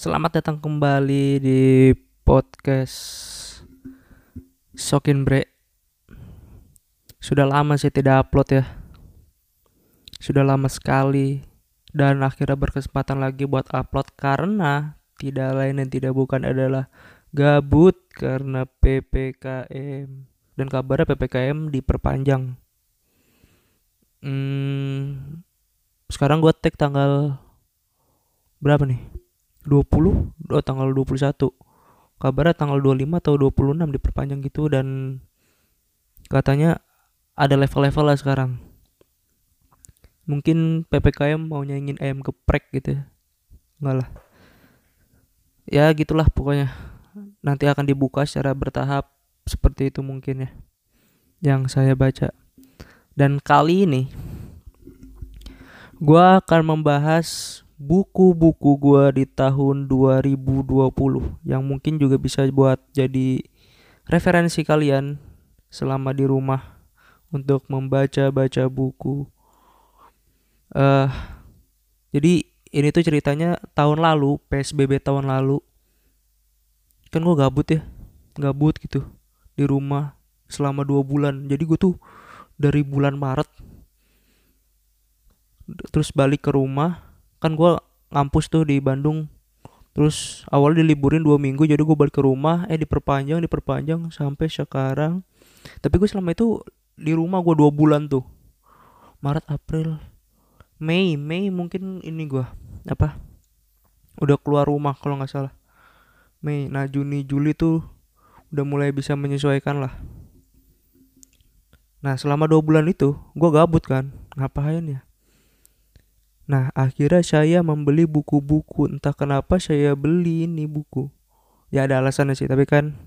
Selamat datang kembali di podcast Sokin Bre. Sudah lama sih tidak upload ya. Sudah lama sekali dan akhirnya berkesempatan lagi buat upload karena tidak lain dan tidak bukan adalah gabut karena PPKM dan kabarnya PPKM diperpanjang. Hmm, sekarang gue tag tanggal berapa nih? 20 oh, tanggal 21 kabarnya tanggal 25 atau 26 diperpanjang gitu dan katanya ada level-level lah sekarang. Mungkin PPKM mau nyanyiin ayam geprek gitu ya. Enggak lah. Ya gitulah pokoknya. Nanti akan dibuka secara bertahap seperti itu mungkin ya yang saya baca. Dan kali ini gua akan membahas buku-buku gua di tahun 2020 yang mungkin juga bisa buat jadi referensi kalian selama di rumah untuk membaca-baca buku. Uh, jadi ini tuh ceritanya tahun lalu, PSBB tahun lalu. Kan gua gabut ya. Gabut gitu di rumah selama dua bulan. Jadi gue tuh dari bulan Maret terus balik ke rumah kan gue ngampus tuh di Bandung. Terus awalnya diliburin dua minggu jadi gue balik ke rumah. Eh diperpanjang diperpanjang sampai sekarang. Tapi gue selama itu di rumah gue dua bulan tuh. Maret April Mei Mei mungkin ini gue apa udah keluar rumah kalau nggak salah. Mei nah Juni Juli tuh udah mulai bisa menyesuaikan lah. Nah selama dua bulan itu gue gabut kan. Ngapain ya Nah, akhirnya saya membeli buku-buku. Entah kenapa saya beli ini buku. Ya ada alasannya sih, tapi kan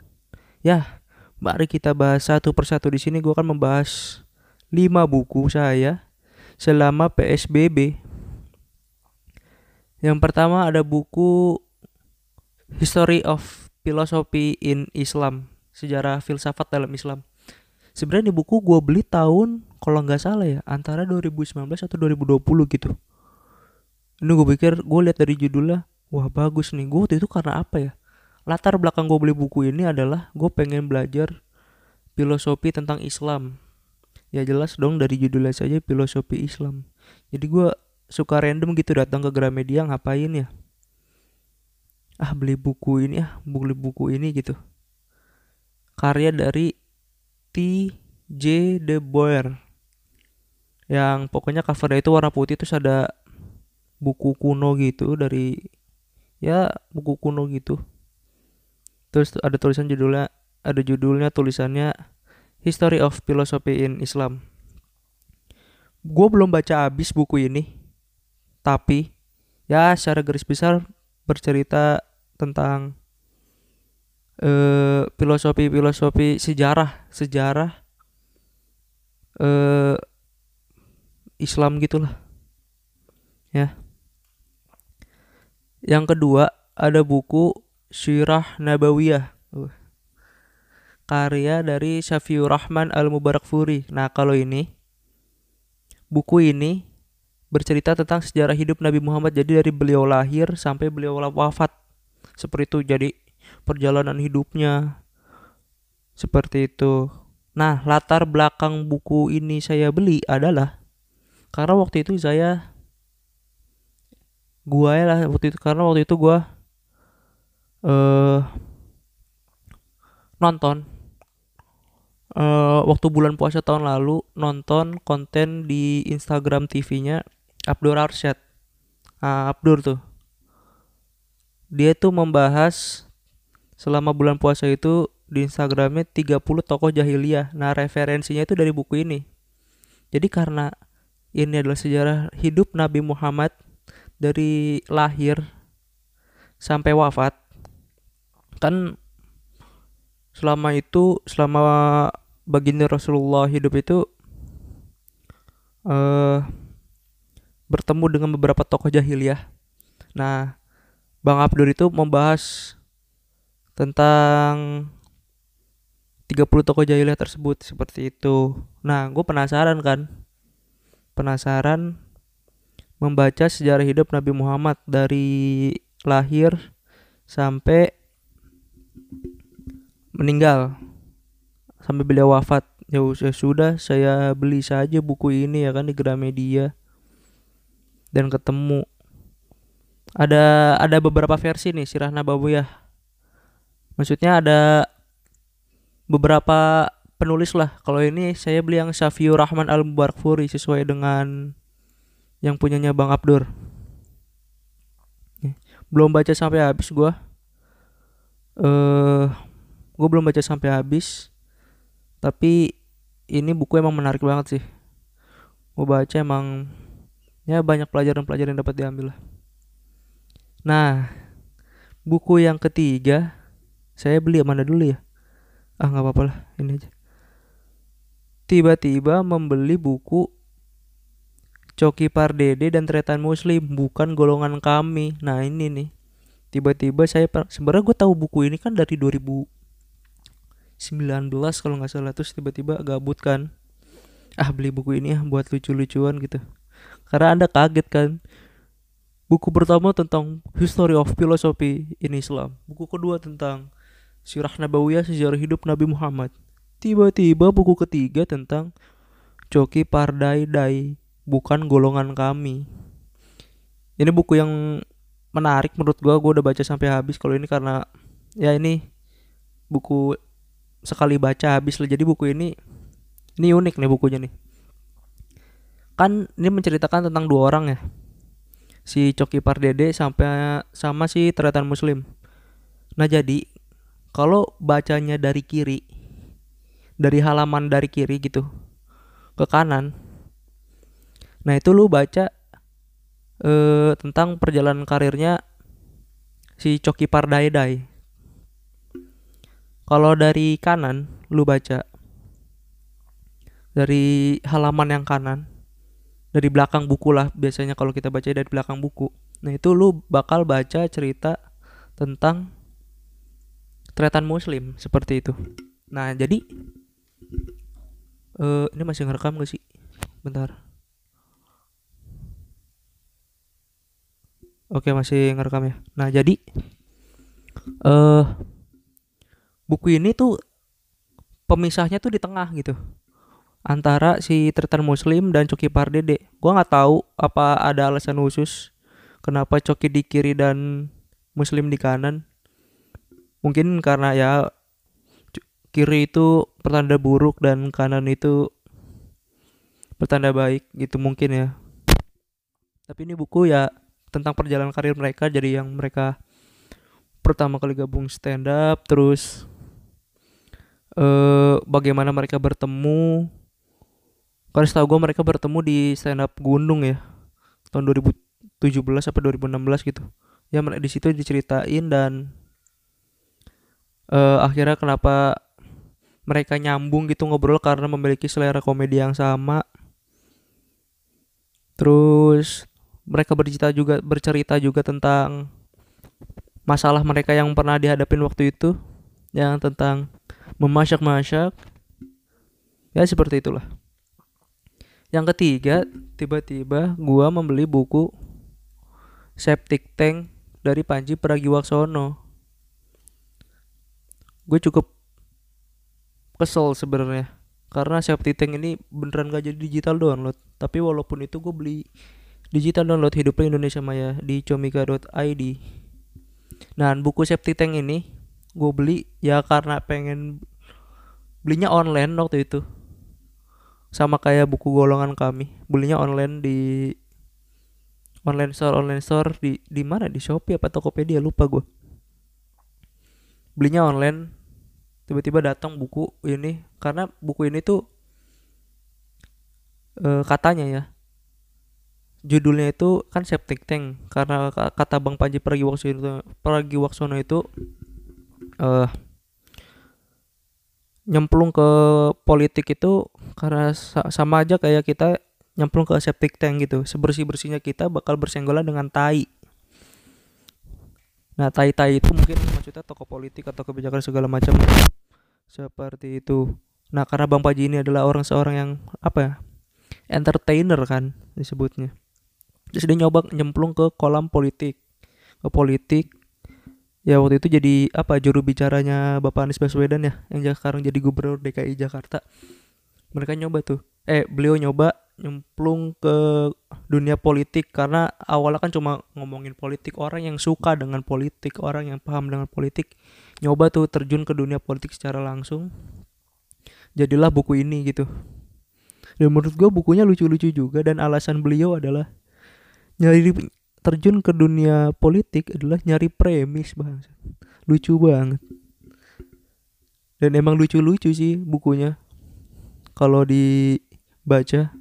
ya mari kita bahas satu persatu di sini. Gue akan membahas lima buku saya selama PSBB. Yang pertama ada buku History of Philosophy in Islam, sejarah filsafat dalam Islam. Sebenarnya ini buku gue beli tahun kalau nggak salah ya antara 2019 atau 2020 gitu ini gue pikir gue lihat dari judulnya wah bagus nih. Gue waktu itu karena apa ya? Latar belakang gue beli buku ini adalah gue pengen belajar filosofi tentang Islam. Ya jelas dong dari judulnya saja filosofi Islam. Jadi gue suka random gitu datang ke Gramedia ngapain ya? Ah beli buku ini ah beli buku ini gitu. Karya dari T. J. De Boer. Yang pokoknya covernya itu warna putih terus ada buku kuno gitu dari ya buku kuno gitu. Terus ada tulisan judulnya ada judulnya tulisannya History of Philosophy in Islam. Gue belum baca habis buku ini tapi ya secara garis besar bercerita tentang uh, filosofi filosofi sejarah sejarah uh, Islam gitulah. Ya yang kedua ada buku Syirah Nabawiyah. Uh. Karya dari Syafiur Rahman Al-Mubarakfuri. Nah, kalau ini buku ini bercerita tentang sejarah hidup Nabi Muhammad jadi dari beliau lahir sampai beliau wafat. Seperti itu jadi perjalanan hidupnya. Seperti itu. Nah, latar belakang buku ini saya beli adalah karena waktu itu saya gua ya lah waktu itu karena waktu itu gua eh uh, nonton uh, waktu bulan puasa tahun lalu nonton konten di Instagram TV-nya Abdur Arsyad. Nah, Abdur tuh. Dia tuh membahas selama bulan puasa itu di Instagramnya 30 tokoh jahiliyah. Nah, referensinya itu dari buku ini. Jadi karena ini adalah sejarah hidup Nabi Muhammad dari lahir sampai wafat kan selama itu selama baginda Rasulullah hidup itu uh, bertemu dengan beberapa tokoh jahiliyah. Nah, Bang Abdur itu membahas tentang 30 tokoh jahiliyah tersebut seperti itu. Nah, gue penasaran kan. Penasaran membaca sejarah hidup Nabi Muhammad dari lahir sampai meninggal. Sampai beliau wafat. Ya ya sudah saya beli saja buku ini ya kan di Gramedia. Dan ketemu. Ada ada beberapa versi nih Sirah Nabawiyah. Maksudnya ada beberapa penulis lah. Kalau ini saya beli yang Syafiur Rahman Al Mubarakfuri sesuai dengan yang punyanya Bang Abdur. Belum baca sampai habis gua. Eh uh, gue belum baca sampai habis. Tapi ini buku emang menarik banget sih. Gue baca emang ya banyak pelajaran-pelajaran yang dapat diambil lah. Nah buku yang ketiga saya beli mana dulu ya. Ah nggak apa-apa lah ini aja. Tiba-tiba membeli buku Coki Pardede dan Tretan Muslim bukan golongan kami. Nah ini nih. Tiba-tiba saya sebenarnya gue tahu buku ini kan dari 2019 kalau nggak salah terus tiba-tiba gabut kan. Ah beli buku ini ya buat lucu-lucuan gitu. Karena anda kaget kan? Buku pertama tentang history of philosophy in Islam. Buku kedua tentang sirah nabawiyah sejarah hidup Nabi Muhammad. Tiba-tiba buku ketiga tentang Coki Pardai Dai bukan golongan kami. Ini buku yang menarik menurut gue gue udah baca sampai habis. Kalau ini karena ya ini buku sekali baca habis lah. Jadi buku ini ini unik nih bukunya nih. Kan ini menceritakan tentang dua orang ya. Si Coki Pardede sampai sama si Tretan Muslim. Nah jadi kalau bacanya dari kiri dari halaman dari kiri gitu ke kanan nah itu lu baca uh, tentang perjalanan karirnya si Coki Pardaidai. Kalau dari kanan lu baca dari halaman yang kanan dari belakang buku lah biasanya kalau kita baca dari belakang buku. Nah itu lu bakal baca cerita tentang tretan muslim seperti itu. Nah jadi uh, ini masih ngerekam gak sih? Bentar. Oke masih ngerekam ya. Nah jadi uh, buku ini tuh pemisahnya tuh di tengah gitu antara si Tretan Muslim dan Coki Pardede. Gua nggak tahu apa ada alasan khusus kenapa Coki di kiri dan Muslim di kanan. Mungkin karena ya kiri itu pertanda buruk dan kanan itu pertanda baik gitu mungkin ya. Tapi ini buku ya tentang perjalanan karir mereka. Jadi yang mereka pertama kali gabung stand up terus uh, bagaimana mereka bertemu. Karena setahu gue mereka bertemu di stand up gunung ya tahun 2017 apa 2016 gitu. Ya di situ diceritain dan uh, akhirnya kenapa mereka nyambung gitu ngobrol karena memiliki selera komedi yang sama. Terus mereka bercerita juga bercerita juga tentang masalah mereka yang pernah dihadapin waktu itu yang tentang memasak-masak. Ya seperti itulah. Yang ketiga tiba-tiba gua membeli buku Septic Tank dari Panji Pragiwaksono. Gue cukup kesel sebenarnya karena Septic Tank ini beneran gak jadi digital download. Tapi walaupun itu gue beli Digital download hidupnya Indonesia Maya di comika.id. Nah, buku Safety Tank ini gue beli ya karena pengen belinya online waktu itu. Sama kayak buku golongan kami, belinya online di online store online store di di mana di Shopee apa Tokopedia lupa gue. Belinya online tiba-tiba datang buku ini karena buku ini tuh e, katanya ya judulnya itu kan septic tank. Karena kata Bang Panji Pragiwaksono Pragiwaksono itu uh, nyemplung ke politik itu karena sama aja kayak kita nyemplung ke septic tank gitu. Sebersih bersihnya kita bakal bersenggolan dengan tai. Nah tai tai itu mungkin maksudnya tokoh politik atau kebijakan segala macam seperti itu. Nah karena bang Panji ini adalah orang seorang yang apa ya entertainer kan disebutnya terus dia nyoba nyemplung ke kolam politik. Ke politik. Ya waktu itu jadi apa juru bicaranya Bapak Anies Baswedan ya yang sekarang jadi gubernur DKI Jakarta. Mereka nyoba tuh. Eh beliau nyoba nyemplung ke dunia politik karena awalnya kan cuma ngomongin politik. Orang yang suka dengan politik orang yang paham dengan politik nyoba tuh terjun ke dunia politik secara langsung. Jadilah buku ini gitu. Dan menurut gue bukunya lucu-lucu juga dan alasan beliau adalah nyari terjun ke dunia politik adalah nyari premis bang lucu banget dan emang lucu-lucu sih bukunya kalau dibaca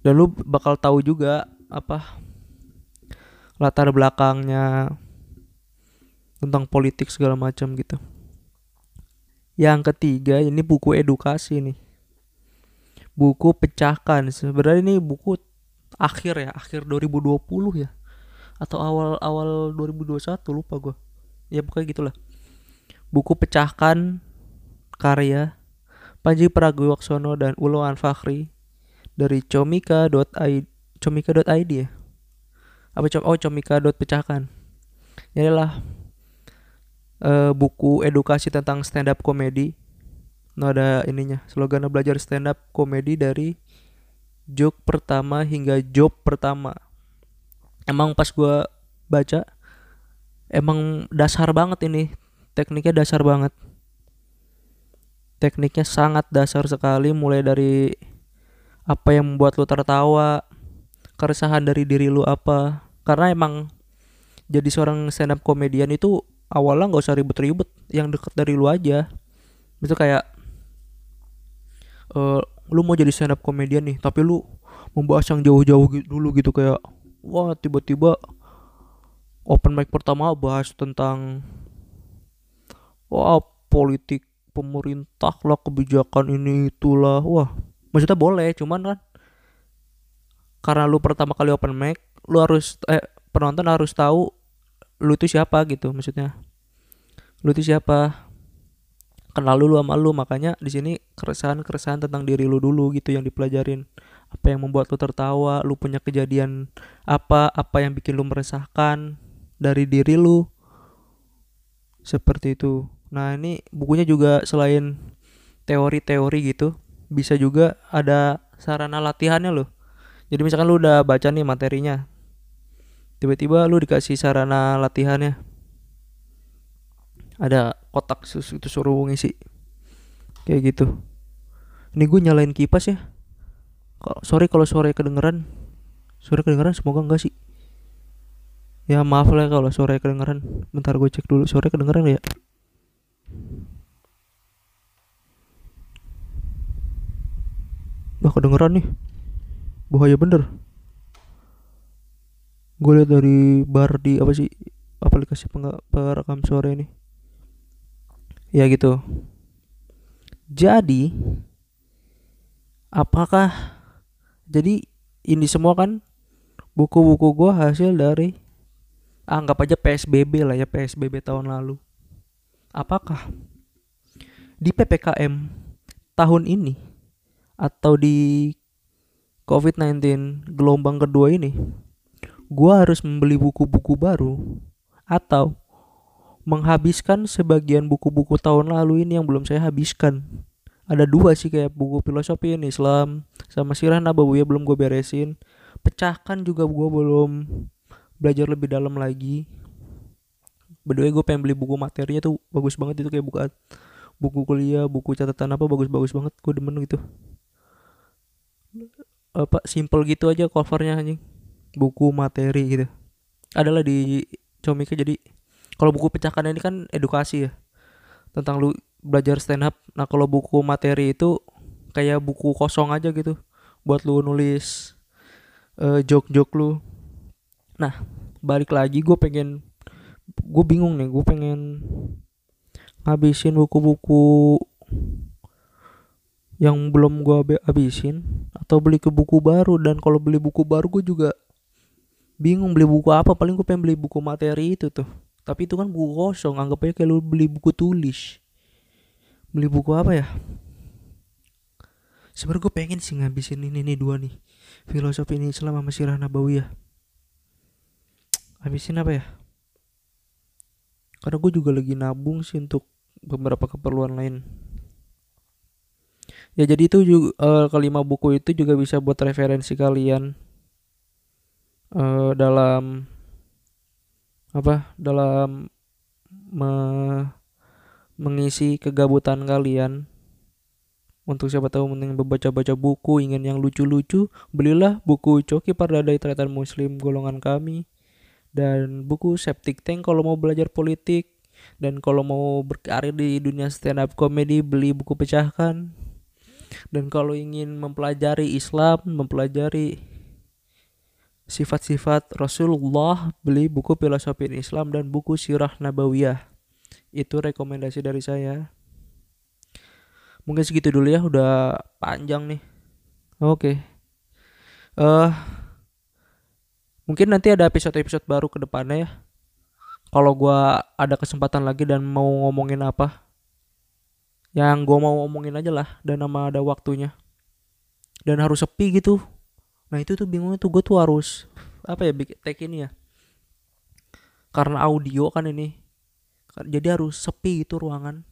dan lu bakal tahu juga apa latar belakangnya tentang politik segala macam gitu. Yang ketiga ini buku edukasi nih. Buku pecahkan. Sebenarnya ini buku akhir ya, akhir 2020 ya. Atau awal-awal 2021 lupa gue. Ya pokoknya gitulah. Buku pecahkan karya Panji Pragiwaksono dan Ulo Fakhri dari comika.id comika.id ya apa com oh comika.pecahkan ini adalah uh, buku edukasi tentang stand up komedi nah ada ininya slogan belajar stand up komedi dari joke pertama hingga job pertama. Emang pas gue baca emang dasar banget ini. Tekniknya dasar banget. Tekniknya sangat dasar sekali mulai dari apa yang membuat lu tertawa keresahan dari diri lu apa. Karena emang jadi seorang stand up komedian itu awalnya nggak usah ribet-ribet yang deket dari lu aja. Itu kayak uh, lu mau jadi stand up komedian nih tapi lu membahas yang jauh-jauh dulu gitu kayak wah tiba-tiba open mic pertama bahas tentang wah politik pemerintah lah kebijakan ini itulah wah maksudnya boleh cuman kan karena lu pertama kali open mic lu harus eh penonton harus tahu lu itu siapa gitu maksudnya. Lu itu siapa kenal lu sama lu makanya di sini keresahan keresahan tentang diri lu dulu gitu yang dipelajarin. Apa yang membuat lu tertawa lu punya kejadian apa apa yang bikin lu meresahkan dari diri lu. Seperti itu. Nah ini bukunya juga selain teori-teori gitu bisa juga ada sarana latihannya loh. Jadi misalkan lu udah baca nih materinya tiba-tiba lu dikasih sarana latihannya ada kotak itu suruh ngisi. Kayak gitu. Ini gue nyalain kipas ya. Sorry kalau sore kedengeran. Sore kedengeran semoga enggak sih. Ya maaf lah kalau sore kedengeran. Bentar gue cek dulu sore kedengeran ya? Wah kedengeran nih. Bahaya bener. Gue liat dari bar di apa sih Aplikasi perekam suara ini Ya gitu. Jadi Apakah Jadi ini semua kan Buku-buku gue hasil dari Anggap aja PSBB lah ya PSBB tahun lalu. Apakah Di PPKM Tahun ini atau di COVID-19 gelombang kedua ini, gua harus membeli buku-buku baru atau menghabiskan sebagian buku-buku tahun lalu ini yang belum saya habiskan. Ada dua sih kayak buku filosofi ini Islam sama sirah nabawiyah belum gue beresin. Pecahkan juga gue belum belajar lebih dalam lagi. Berdua gue pengen beli buku materinya tuh bagus banget itu kayak buku buku kuliah, buku catatan apa bagus-bagus banget. Gue demen gitu apa simple gitu aja covernya anjing buku materi gitu adalah di Comika jadi kalau buku pecahkan ini kan edukasi ya tentang lu belajar stand up. Nah kalau buku materi itu kayak buku kosong aja gitu buat lu nulis uh, joke-joke lu. Nah balik lagi gue pengen gue bingung nih gue pengen ngabisin buku-buku yang belum gue habisin atau beli ke buku baru. Dan kalau beli buku baru gue juga bingung beli buku apa. Paling gue pengen beli buku materi itu tuh tapi itu kan buku kosong anggap aja kayak lu beli buku tulis. Beli buku apa ya? Sebenarnya gue pengen sih ngabisin ini nih dua nih. Filosofi ini Islam sama sirah nabawiyah habisin apa ya? Karena gue juga lagi nabung sih untuk beberapa keperluan lain. Ya jadi itu juga uh, kelima buku itu juga bisa buat referensi kalian uh, dalam apa dalam me, mengisi kegabutan kalian. Untuk siapa tahu mending membaca-baca buku ingin yang lucu-lucu belilah buku Coki Pardadai Tretan Muslim golongan kami dan buku Septic Tank kalau mau belajar politik dan kalau mau berkarir di dunia stand up comedy beli buku pecahkan. Dan kalau ingin mempelajari Islam mempelajari sifat-sifat Rasulullah beli buku filosofi Islam dan buku sirah nabawiyah. Itu rekomendasi dari saya. Mungkin segitu dulu ya udah panjang nih. Oke. Okay. uh, eh, mungkin nanti ada episode-episode baru ke depannya ya. Kalau gue ada kesempatan lagi dan mau ngomongin apa yang gue mau ngomongin aja lah dan nama ada waktunya. Dan harus sepi gitu nah itu tuh bingungnya tuh gue tuh harus apa ya bikin take ini ya. Karena audio kan ini jadi harus sepi gitu ruangan.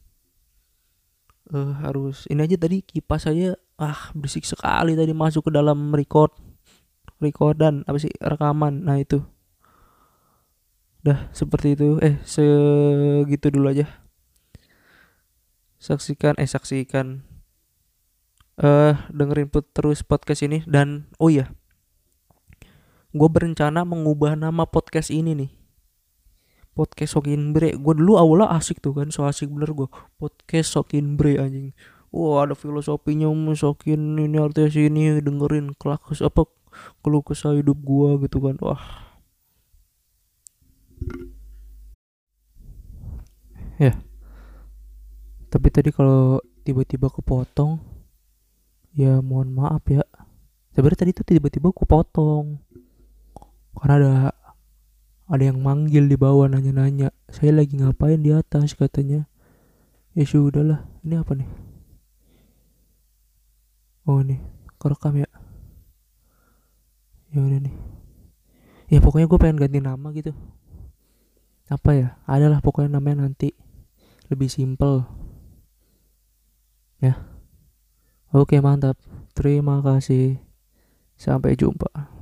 Uh, harus ini aja tadi kipas saya ah berisik sekali tadi masuk ke dalam record recordan apa sih rekaman. Nah itu. Dah seperti itu. Eh segitu dulu aja. Saksikan eh saksikan uh, dengerin terus podcast ini dan oh iya. Gue berencana mengubah nama podcast ini nih. Podcast Sokin Bre. Gue dulu awalnya asik tuh kan so asik bener gue podcast Sokin Bre anjing. Wah ada filosofinya Sokin ini artinya sini dengerin kelakus apa keluh kesah hidup gue gitu kan. Wah. Ya. Tapi tadi kalau tiba-tiba kepotong ya mohon maaf ya. Sebenarnya tadi tuh tiba-tiba kepotong karena ada ada yang manggil di bawah nanya-nanya saya lagi ngapain di atas? katanya. Ya sudah lah ini apa nih? Oh nih kerekam ya. Ya udah nih. Ya pokoknya gue pengen ganti nama gitu. Apa ya? Adalah pokoknya namanya nanti lebih simple ya oke mantap. Terima kasih. Sampai jumpa